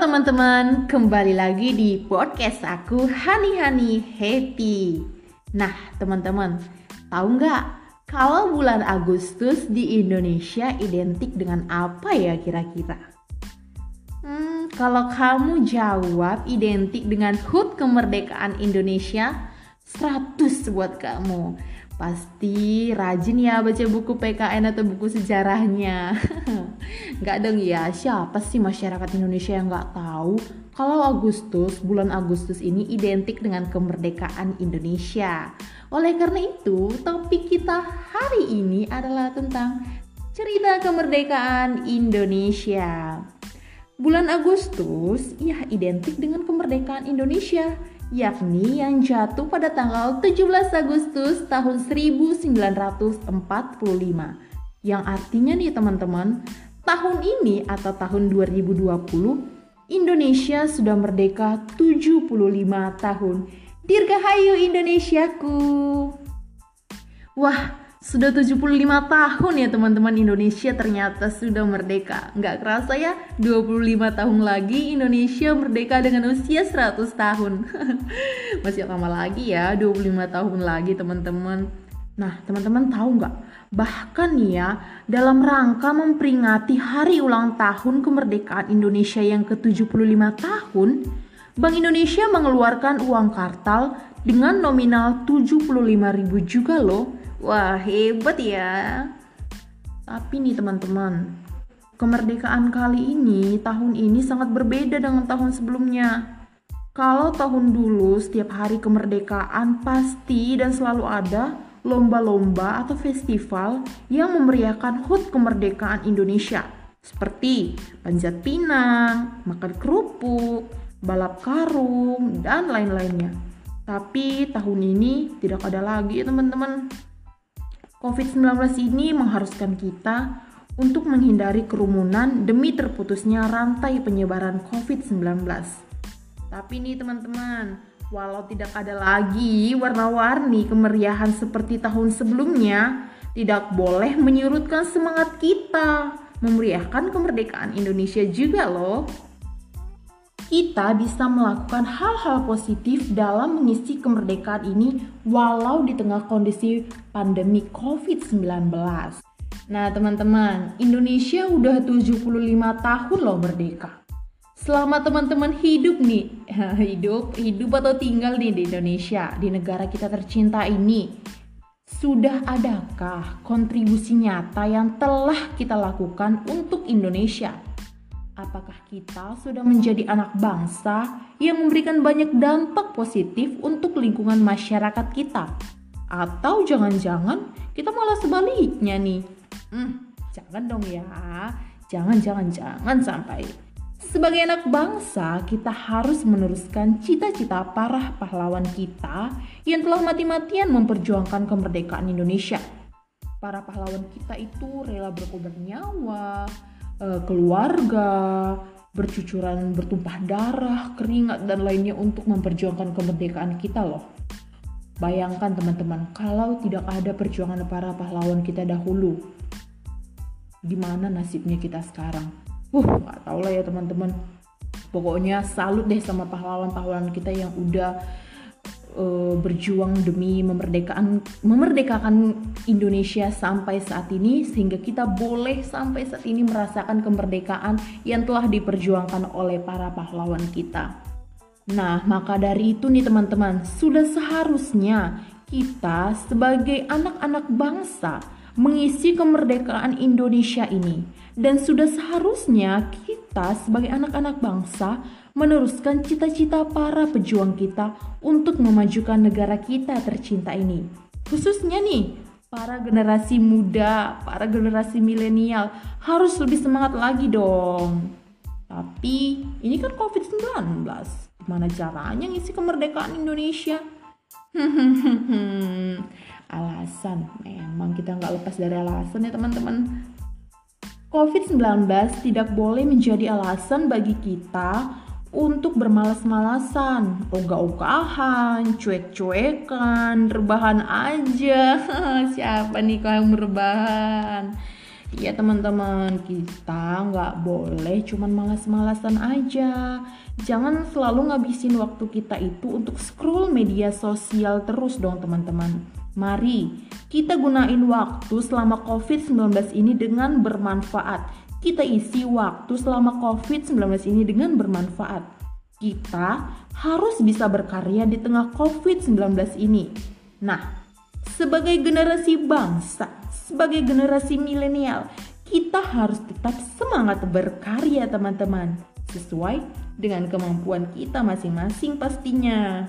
teman-teman, kembali lagi di podcast aku Hani Hani Happy. Nah teman-teman, tahu nggak kalau bulan Agustus di Indonesia identik dengan apa ya kira-kira? Hmm, kalau kamu jawab identik dengan HUT kemerdekaan Indonesia, 100 buat kamu. Pasti rajin ya baca buku PKN atau buku sejarahnya. Nggak dong ya, siapa sih masyarakat Indonesia yang nggak tahu kalau Agustus, bulan Agustus ini identik dengan kemerdekaan Indonesia. Oleh karena itu, topik kita hari ini adalah tentang cerita kemerdekaan Indonesia. Bulan Agustus ya identik dengan kemerdekaan Indonesia yakni yang jatuh pada tanggal 17 Agustus tahun 1945. Yang artinya nih teman-teman, tahun ini atau tahun 2020 Indonesia sudah merdeka 75 tahun. Dirgahayu Indonesiaku. Wah, sudah 75 tahun ya teman-teman. Indonesia ternyata sudah merdeka. Nggak kerasa ya 25 tahun lagi Indonesia merdeka dengan usia 100 tahun. Masih lama lagi ya 25 tahun lagi teman-teman. Nah teman-teman tahu nggak? Bahkan ya dalam rangka memperingati hari ulang tahun kemerdekaan Indonesia yang ke-75 tahun Bank Indonesia mengeluarkan uang kartal dengan nominal 75.000 juga loh Wah, hebat ya. Tapi nih teman-teman, kemerdekaan kali ini, tahun ini sangat berbeda dengan tahun sebelumnya. Kalau tahun dulu setiap hari kemerdekaan pasti dan selalu ada lomba-lomba atau festival yang memeriahkan HUT kemerdekaan Indonesia seperti panjat pinang, makan kerupuk, balap karung, dan lain-lainnya. Tapi tahun ini tidak ada lagi ya teman-teman. COVID-19 ini mengharuskan kita untuk menghindari kerumunan demi terputusnya rantai penyebaran COVID-19. Tapi nih teman-teman, walau tidak ada lagi warna-warni kemeriahan seperti tahun sebelumnya, tidak boleh menyurutkan semangat kita memeriahkan kemerdekaan Indonesia juga loh kita bisa melakukan hal-hal positif dalam mengisi kemerdekaan ini walau di tengah kondisi pandemi COVID-19. Nah teman-teman, Indonesia udah 75 tahun loh merdeka. Selama teman-teman hidup nih, hidup, hidup atau tinggal nih di Indonesia, di negara kita tercinta ini, sudah adakah kontribusi nyata yang telah kita lakukan untuk Indonesia? Apakah kita sudah menjadi anak bangsa yang memberikan banyak dampak positif untuk lingkungan masyarakat kita? Atau jangan-jangan kita malah sebaliknya nih? Hmm, jangan dong ya. Jangan, jangan, jangan sampai. Sebagai anak bangsa, kita harus meneruskan cita-cita para pahlawan kita yang telah mati-matian memperjuangkan kemerdekaan Indonesia. Para pahlawan kita itu rela berkorban nyawa, uh, keluarga, bercucuran bertumpah darah, keringat dan lainnya untuk memperjuangkan kemerdekaan kita loh. Bayangkan teman-teman, kalau tidak ada perjuangan para pahlawan kita dahulu, gimana nasibnya kita sekarang? Uh, nggak tahu lah ya teman-teman. Pokoknya salut deh sama pahlawan-pahlawan kita yang udah uh, berjuang demi memerdekakan memerdekakan Indonesia sampai saat ini sehingga kita boleh sampai saat ini merasakan kemerdekaan yang telah diperjuangkan oleh para pahlawan kita. Nah, maka dari itu nih teman-teman, sudah seharusnya kita sebagai anak-anak bangsa mengisi kemerdekaan Indonesia ini dan sudah seharusnya kita sebagai anak-anak bangsa meneruskan cita-cita para pejuang kita untuk memajukan negara kita tercinta ini. Khususnya nih, para generasi muda, para generasi milenial harus lebih semangat lagi dong. Tapi ini kan COVID-19, gimana caranya ngisi kemerdekaan Indonesia? alasan, memang kita nggak lepas dari alasan ya teman-teman. COVID-19 tidak boleh menjadi alasan bagi kita untuk bermalas-malasan, ogah-ogahan, cuek-cuekan, rebahan aja. Siapa nih kau yang rebahan? Ya teman-teman, kita nggak boleh cuman malas-malasan aja. Jangan selalu ngabisin waktu kita itu untuk scroll media sosial terus dong teman-teman. Mari kita gunain waktu selama COVID-19 ini dengan bermanfaat. Kita isi waktu selama COVID-19 ini dengan bermanfaat. Kita harus bisa berkarya di tengah COVID-19 ini. Nah, sebagai generasi bangsa, sebagai generasi milenial, kita harus tetap semangat berkarya teman-teman, sesuai dengan kemampuan kita masing-masing pastinya.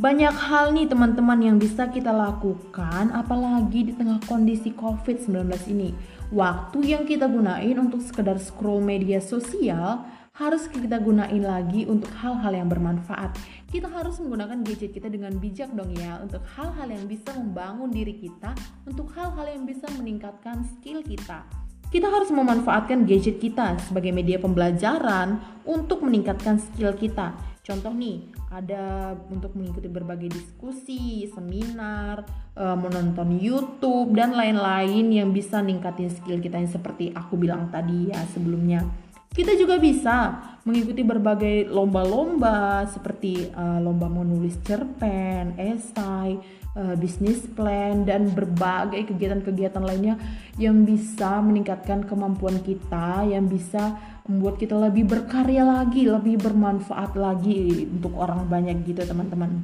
Banyak hal nih teman-teman yang bisa kita lakukan apalagi di tengah kondisi COVID-19 ini. Waktu yang kita gunain untuk sekedar scroll media sosial harus kita gunain lagi untuk hal-hal yang bermanfaat. Kita harus menggunakan gadget kita dengan bijak dong ya untuk hal-hal yang bisa membangun diri kita, untuk hal-hal yang bisa meningkatkan skill kita. Kita harus memanfaatkan gadget kita sebagai media pembelajaran untuk meningkatkan skill kita. Contoh nih, ada untuk mengikuti berbagai diskusi, seminar, eh, menonton YouTube dan lain-lain yang bisa ningkatin skill kita yang seperti aku bilang tadi ya sebelumnya. Kita juga bisa mengikuti berbagai lomba-lomba seperti uh, lomba menulis cerpen, esai, uh, bisnis plan dan berbagai kegiatan-kegiatan lainnya yang bisa meningkatkan kemampuan kita, yang bisa membuat kita lebih berkarya lagi, lebih bermanfaat lagi untuk orang banyak gitu teman-teman.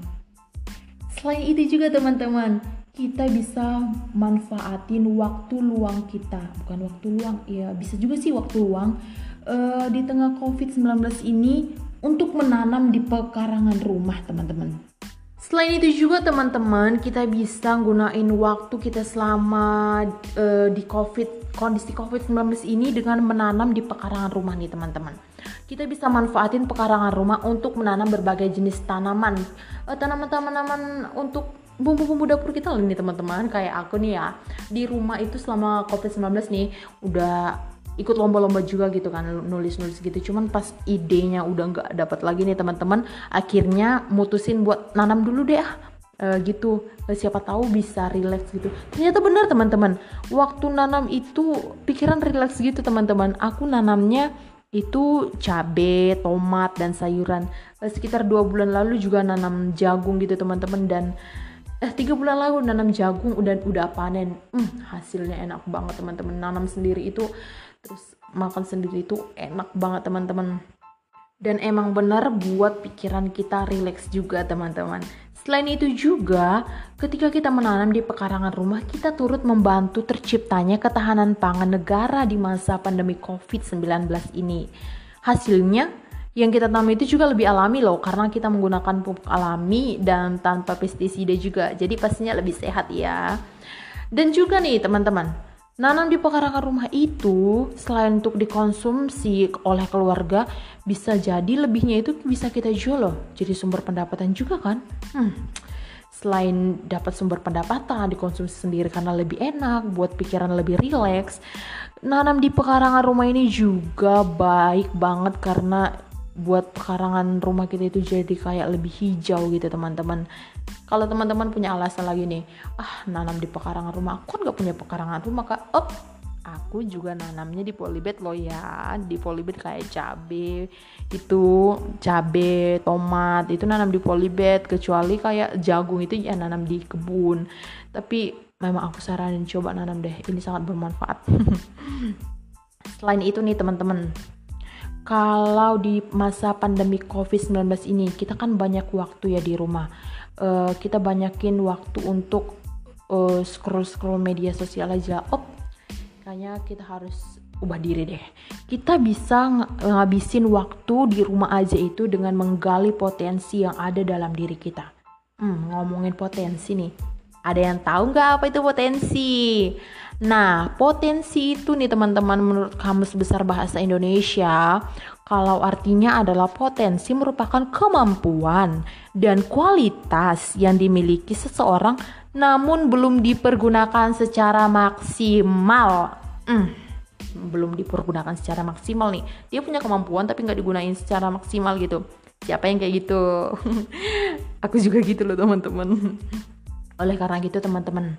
Selain itu juga teman-teman, kita bisa manfaatin waktu luang kita, bukan waktu luang, ya bisa juga sih waktu luang uh, di tengah COVID-19 ini untuk menanam di pekarangan rumah, teman-teman. Selain itu juga teman-teman, kita bisa gunain waktu kita selama uh, di COVID kondisi COVID-19 ini dengan menanam di pekarangan rumah nih, teman-teman. Kita bisa manfaatin pekarangan rumah untuk menanam berbagai jenis tanaman. Uh, tanaman-tanaman untuk bumbu-bumbu dapur kita nih teman-teman. Kayak aku nih ya di rumah itu selama covid-19 nih udah ikut lomba-lomba juga gitu kan nulis-nulis gitu. Cuman pas idenya udah nggak dapat lagi nih teman-teman akhirnya mutusin buat nanam dulu deh ah. E, gitu. E, siapa tahu bisa relax gitu. Ternyata benar teman-teman. Waktu nanam itu pikiran relax gitu teman-teman. Aku nanamnya itu cabe, tomat dan sayuran. E, sekitar dua bulan lalu juga nanam jagung gitu teman-teman. Dan eh tiga bulan lalu nanam jagung udah udah panen. Hmm, hasilnya enak banget teman-teman. Nanam sendiri itu terus makan sendiri itu enak banget teman-teman. Dan emang benar buat pikiran kita rileks juga teman-teman. Selain itu juga ketika kita menanam di pekarangan rumah kita turut membantu terciptanya ketahanan pangan negara di masa pandemi covid-19 ini. Hasilnya yang kita tanam itu juga lebih alami loh karena kita menggunakan pupuk alami dan tanpa pestisida juga jadi pastinya lebih sehat ya dan juga nih teman-teman Nanam di pekarangan rumah itu selain untuk dikonsumsi oleh keluarga, bisa jadi lebihnya itu bisa kita jual loh. Jadi sumber pendapatan juga kan? Hmm. Selain dapat sumber pendapatan, dikonsumsi sendiri karena lebih enak, buat pikiran lebih rileks. Nanam di pekarangan rumah ini juga baik banget karena buat pekarangan rumah kita itu jadi kayak lebih hijau gitu teman-teman. Kalau teman-teman punya alasan lagi nih ah nanam di pekarangan rumah. Aku kan gak punya pekarangan rumah kak. Oh aku juga nanamnya di polybed loh ya. Di polybed kayak cabe itu cabe tomat itu nanam di polybed. Kecuali kayak jagung itu ya nanam di kebun. Tapi memang aku saranin coba nanam deh ini sangat bermanfaat. Selain itu nih teman-teman kalau di masa pandemi COVID-19 ini kita kan banyak waktu ya di rumah. Uh, kita banyakin waktu untuk uh, scroll-scroll media sosial aja. Op, kayaknya kita harus ubah diri deh. Kita bisa ng ngabisin waktu di rumah aja itu dengan menggali potensi yang ada dalam diri kita. Hmm, ngomongin potensi nih. Ada yang tahu nggak apa itu potensi? Nah, potensi itu nih teman-teman menurut Kamus Besar Bahasa Indonesia, kalau artinya adalah potensi merupakan kemampuan dan kualitas yang dimiliki seseorang namun belum dipergunakan secara maksimal. Hmm, belum dipergunakan secara maksimal nih. Dia punya kemampuan tapi nggak digunain secara maksimal gitu. Siapa yang kayak gitu? Aku juga gitu loh teman-teman. Oleh karena gitu teman-teman,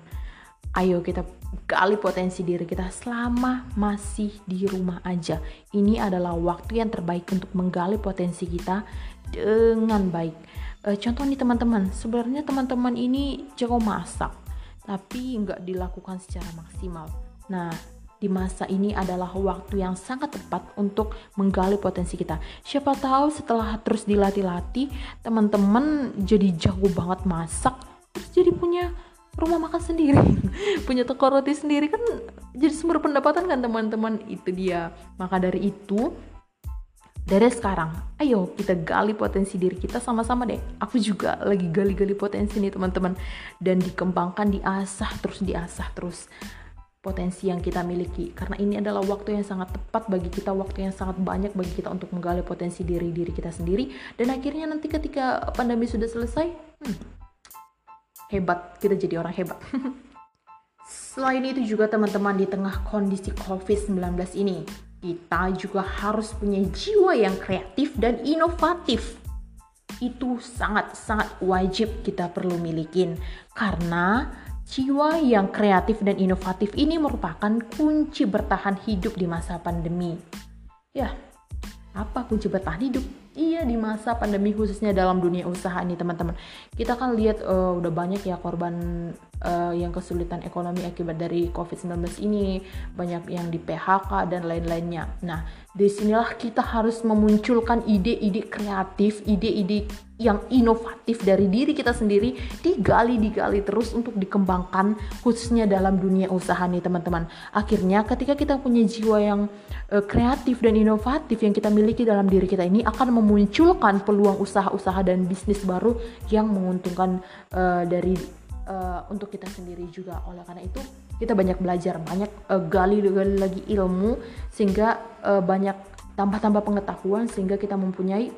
ayo kita gali potensi diri kita selama masih di rumah aja. Ini adalah waktu yang terbaik untuk menggali potensi kita dengan baik. E, contoh nih teman-teman, sebenarnya teman-teman ini jago masak, tapi nggak dilakukan secara maksimal. Nah, di masa ini adalah waktu yang sangat tepat untuk menggali potensi kita. Siapa tahu setelah terus dilatih-latih, teman-teman jadi jago banget masak, terus jadi punya rumah makan sendiri, punya toko roti sendiri kan jadi sumber pendapatan kan teman-teman. Itu dia. Maka dari itu, dari sekarang, ayo kita gali potensi diri kita sama-sama deh. Aku juga lagi gali-gali potensi nih teman-teman dan dikembangkan, diasah terus, diasah terus potensi yang kita miliki karena ini adalah waktu yang sangat tepat bagi kita waktu yang sangat banyak bagi kita untuk menggali potensi diri diri kita sendiri dan akhirnya nanti ketika pandemi sudah selesai hmm, hebat kita jadi orang hebat selain itu juga teman-teman di tengah kondisi COVID-19 ini kita juga harus punya jiwa yang kreatif dan inovatif itu sangat-sangat wajib kita perlu milikin karena Jiwa yang kreatif dan inovatif ini merupakan kunci bertahan hidup di masa pandemi. Ya, apa kunci bertahan hidup? Iya di masa pandemi khususnya dalam dunia usaha nih teman-teman. Kita kan lihat uh, udah banyak ya korban uh, yang kesulitan ekonomi akibat dari COVID-19 ini, banyak yang di PHK dan lain-lainnya. Nah, di sinilah kita harus memunculkan ide-ide kreatif, ide-ide yang inovatif dari diri kita sendiri digali digali terus untuk dikembangkan khususnya dalam dunia usaha nih teman-teman akhirnya ketika kita punya jiwa yang uh, kreatif dan inovatif yang kita miliki dalam diri kita ini akan memunculkan peluang usaha-usaha dan bisnis baru yang menguntungkan uh, dari uh, untuk kita sendiri juga. Oleh karena itu kita banyak belajar banyak uh, gali gali lagi ilmu sehingga uh, banyak tambah-tambah pengetahuan sehingga kita mempunyai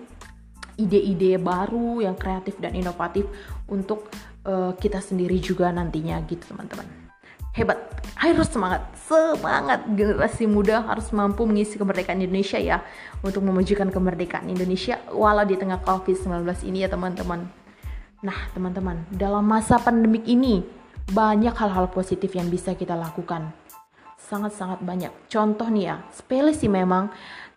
ide-ide baru yang kreatif dan inovatif untuk uh, kita sendiri juga nantinya gitu teman-teman. Hebat. Harus semangat. Semangat. Generasi muda harus mampu mengisi kemerdekaan Indonesia ya. Untuk memajukan kemerdekaan Indonesia walau di tengah COVID-19 ini ya teman-teman nah teman-teman dalam masa pandemik ini banyak hal-hal positif yang bisa kita lakukan sangat-sangat banyak contoh nih ya sepele sih memang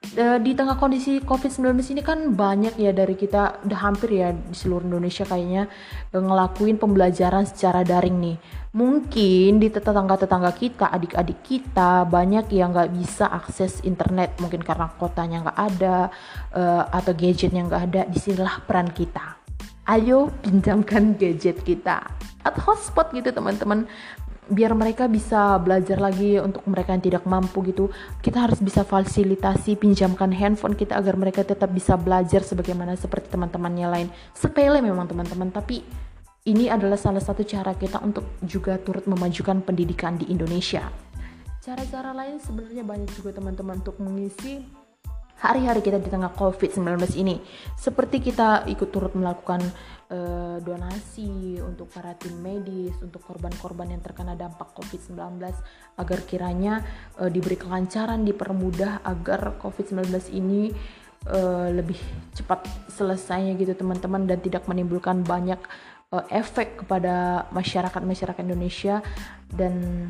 Eh, di tengah kondisi COVID-19 ini kan banyak ya dari kita udah hampir ya di seluruh Indonesia kayaknya eh, ngelakuin pembelajaran secara daring nih. Mungkin di tetangga-tetangga kita, adik-adik kita banyak yang nggak bisa akses internet mungkin karena kotanya nggak ada uh, atau gadgetnya nggak ada. Di sinilah peran kita. Ayo pinjamkan gadget kita atau hotspot gitu teman-teman. Biar mereka bisa belajar lagi untuk mereka yang tidak mampu gitu. Kita harus bisa fasilitasi pinjamkan handphone kita agar mereka tetap bisa belajar sebagaimana seperti teman-temannya lain. Sepele memang teman-teman tapi ini adalah salah satu cara kita untuk juga turut memajukan pendidikan di Indonesia. Cara-cara lain sebenarnya banyak juga teman-teman untuk mengisi hari-hari kita di tengah COVID-19 ini. Seperti kita ikut turut melakukan uh, donasi untuk para tim medis, untuk korban-korban yang terkena dampak COVID-19 agar kiranya uh, diberi kelancaran, dipermudah agar COVID-19 ini uh, lebih cepat selesainya gitu teman-teman dan tidak menimbulkan banyak uh, efek kepada masyarakat-masyarakat Indonesia dan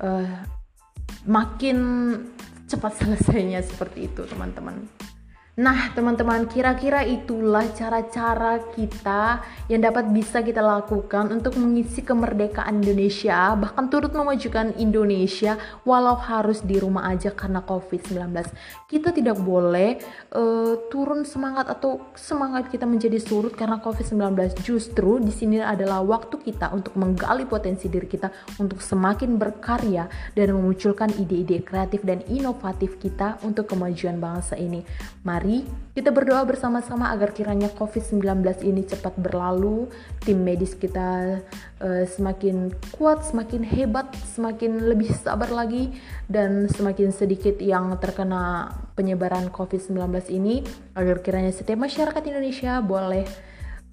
uh, makin cepat selesainya seperti itu teman-teman Nah, teman-teman, kira-kira itulah cara-cara kita yang dapat bisa kita lakukan untuk mengisi kemerdekaan Indonesia, bahkan turut memajukan Indonesia walau harus di rumah aja karena COVID-19. Kita tidak boleh uh, turun semangat atau semangat kita menjadi surut karena COVID-19. Justru di sini adalah waktu kita untuk menggali potensi diri kita untuk semakin berkarya dan memunculkan ide-ide kreatif dan inovatif kita untuk kemajuan bangsa ini. Mari Mari kita berdoa bersama-sama agar kiranya COVID-19 ini cepat berlalu, tim medis kita uh, semakin kuat, semakin hebat, semakin lebih sabar lagi, dan semakin sedikit yang terkena penyebaran COVID-19 ini, agar kiranya setiap masyarakat Indonesia boleh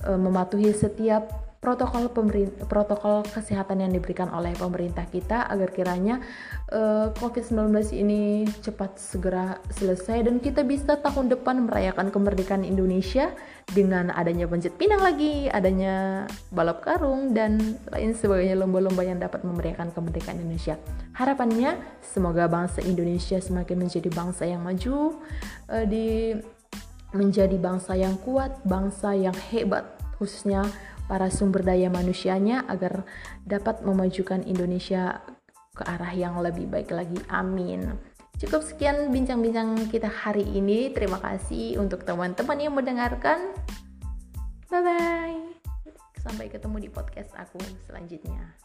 uh, mematuhi setiap protokol protokol kesehatan yang diberikan oleh pemerintah kita agar kiranya uh, eh, COVID-19 ini cepat segera selesai dan kita bisa tahun depan merayakan kemerdekaan Indonesia dengan adanya panjat pinang lagi, adanya balap karung dan lain sebagainya lomba-lomba yang dapat memeriahkan kemerdekaan Indonesia. Harapannya semoga bangsa Indonesia semakin menjadi bangsa yang maju uh, di menjadi bangsa yang kuat, bangsa yang hebat khususnya para sumber daya manusianya agar dapat memajukan Indonesia ke arah yang lebih baik lagi. Amin. Cukup sekian bincang-bincang kita hari ini. Terima kasih untuk teman-teman yang mendengarkan. Bye bye. Sampai ketemu di podcast aku selanjutnya.